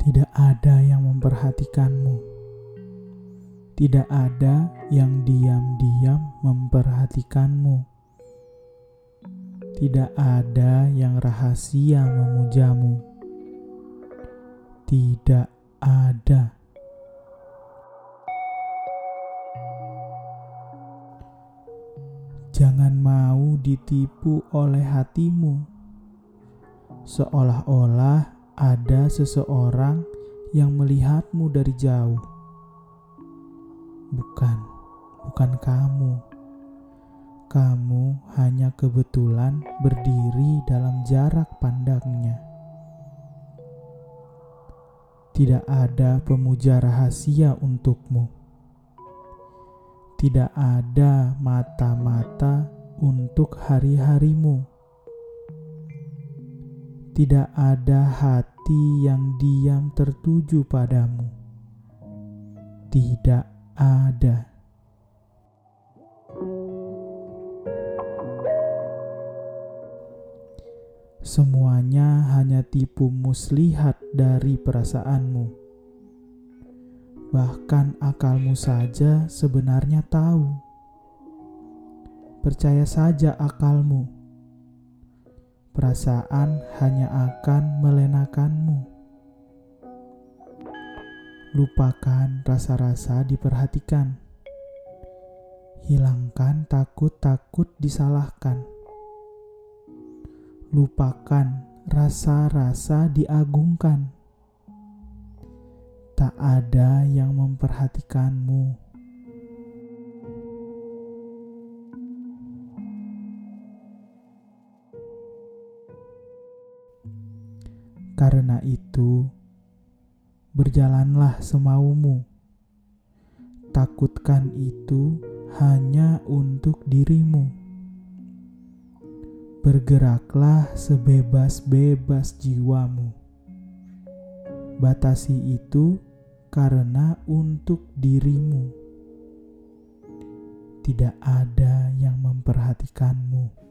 Tidak ada yang memperhatikanmu. Tidak ada yang diam-diam memperhatikanmu. Tidak ada yang rahasia memujamu. Tidak ada. Jangan mau ditipu oleh hatimu, seolah-olah ada seseorang yang melihatmu dari jauh. Bukan, bukan kamu. Kamu hanya kebetulan berdiri dalam jarak pandangnya. Tidak ada pemuja rahasia untukmu. Tidak ada mata-mata untuk hari-harimu. Tidak ada hati yang diam tertuju padamu. Tidak ada. Semuanya hanya tipu muslihat dari perasaanmu. Bahkan akalmu saja sebenarnya tahu. Percaya saja akalmu. Perasaan hanya akan melenakanmu. Lupakan rasa-rasa diperhatikan. Hilangkan takut-takut disalahkan lupakan rasa-rasa diagungkan. Tak ada yang memperhatikanmu. Karena itu, berjalanlah semaumu. Takutkan itu hanya untuk dirimu. Bergeraklah sebebas-bebas jiwamu. Batasi itu karena untuk dirimu. Tidak ada yang memperhatikanmu.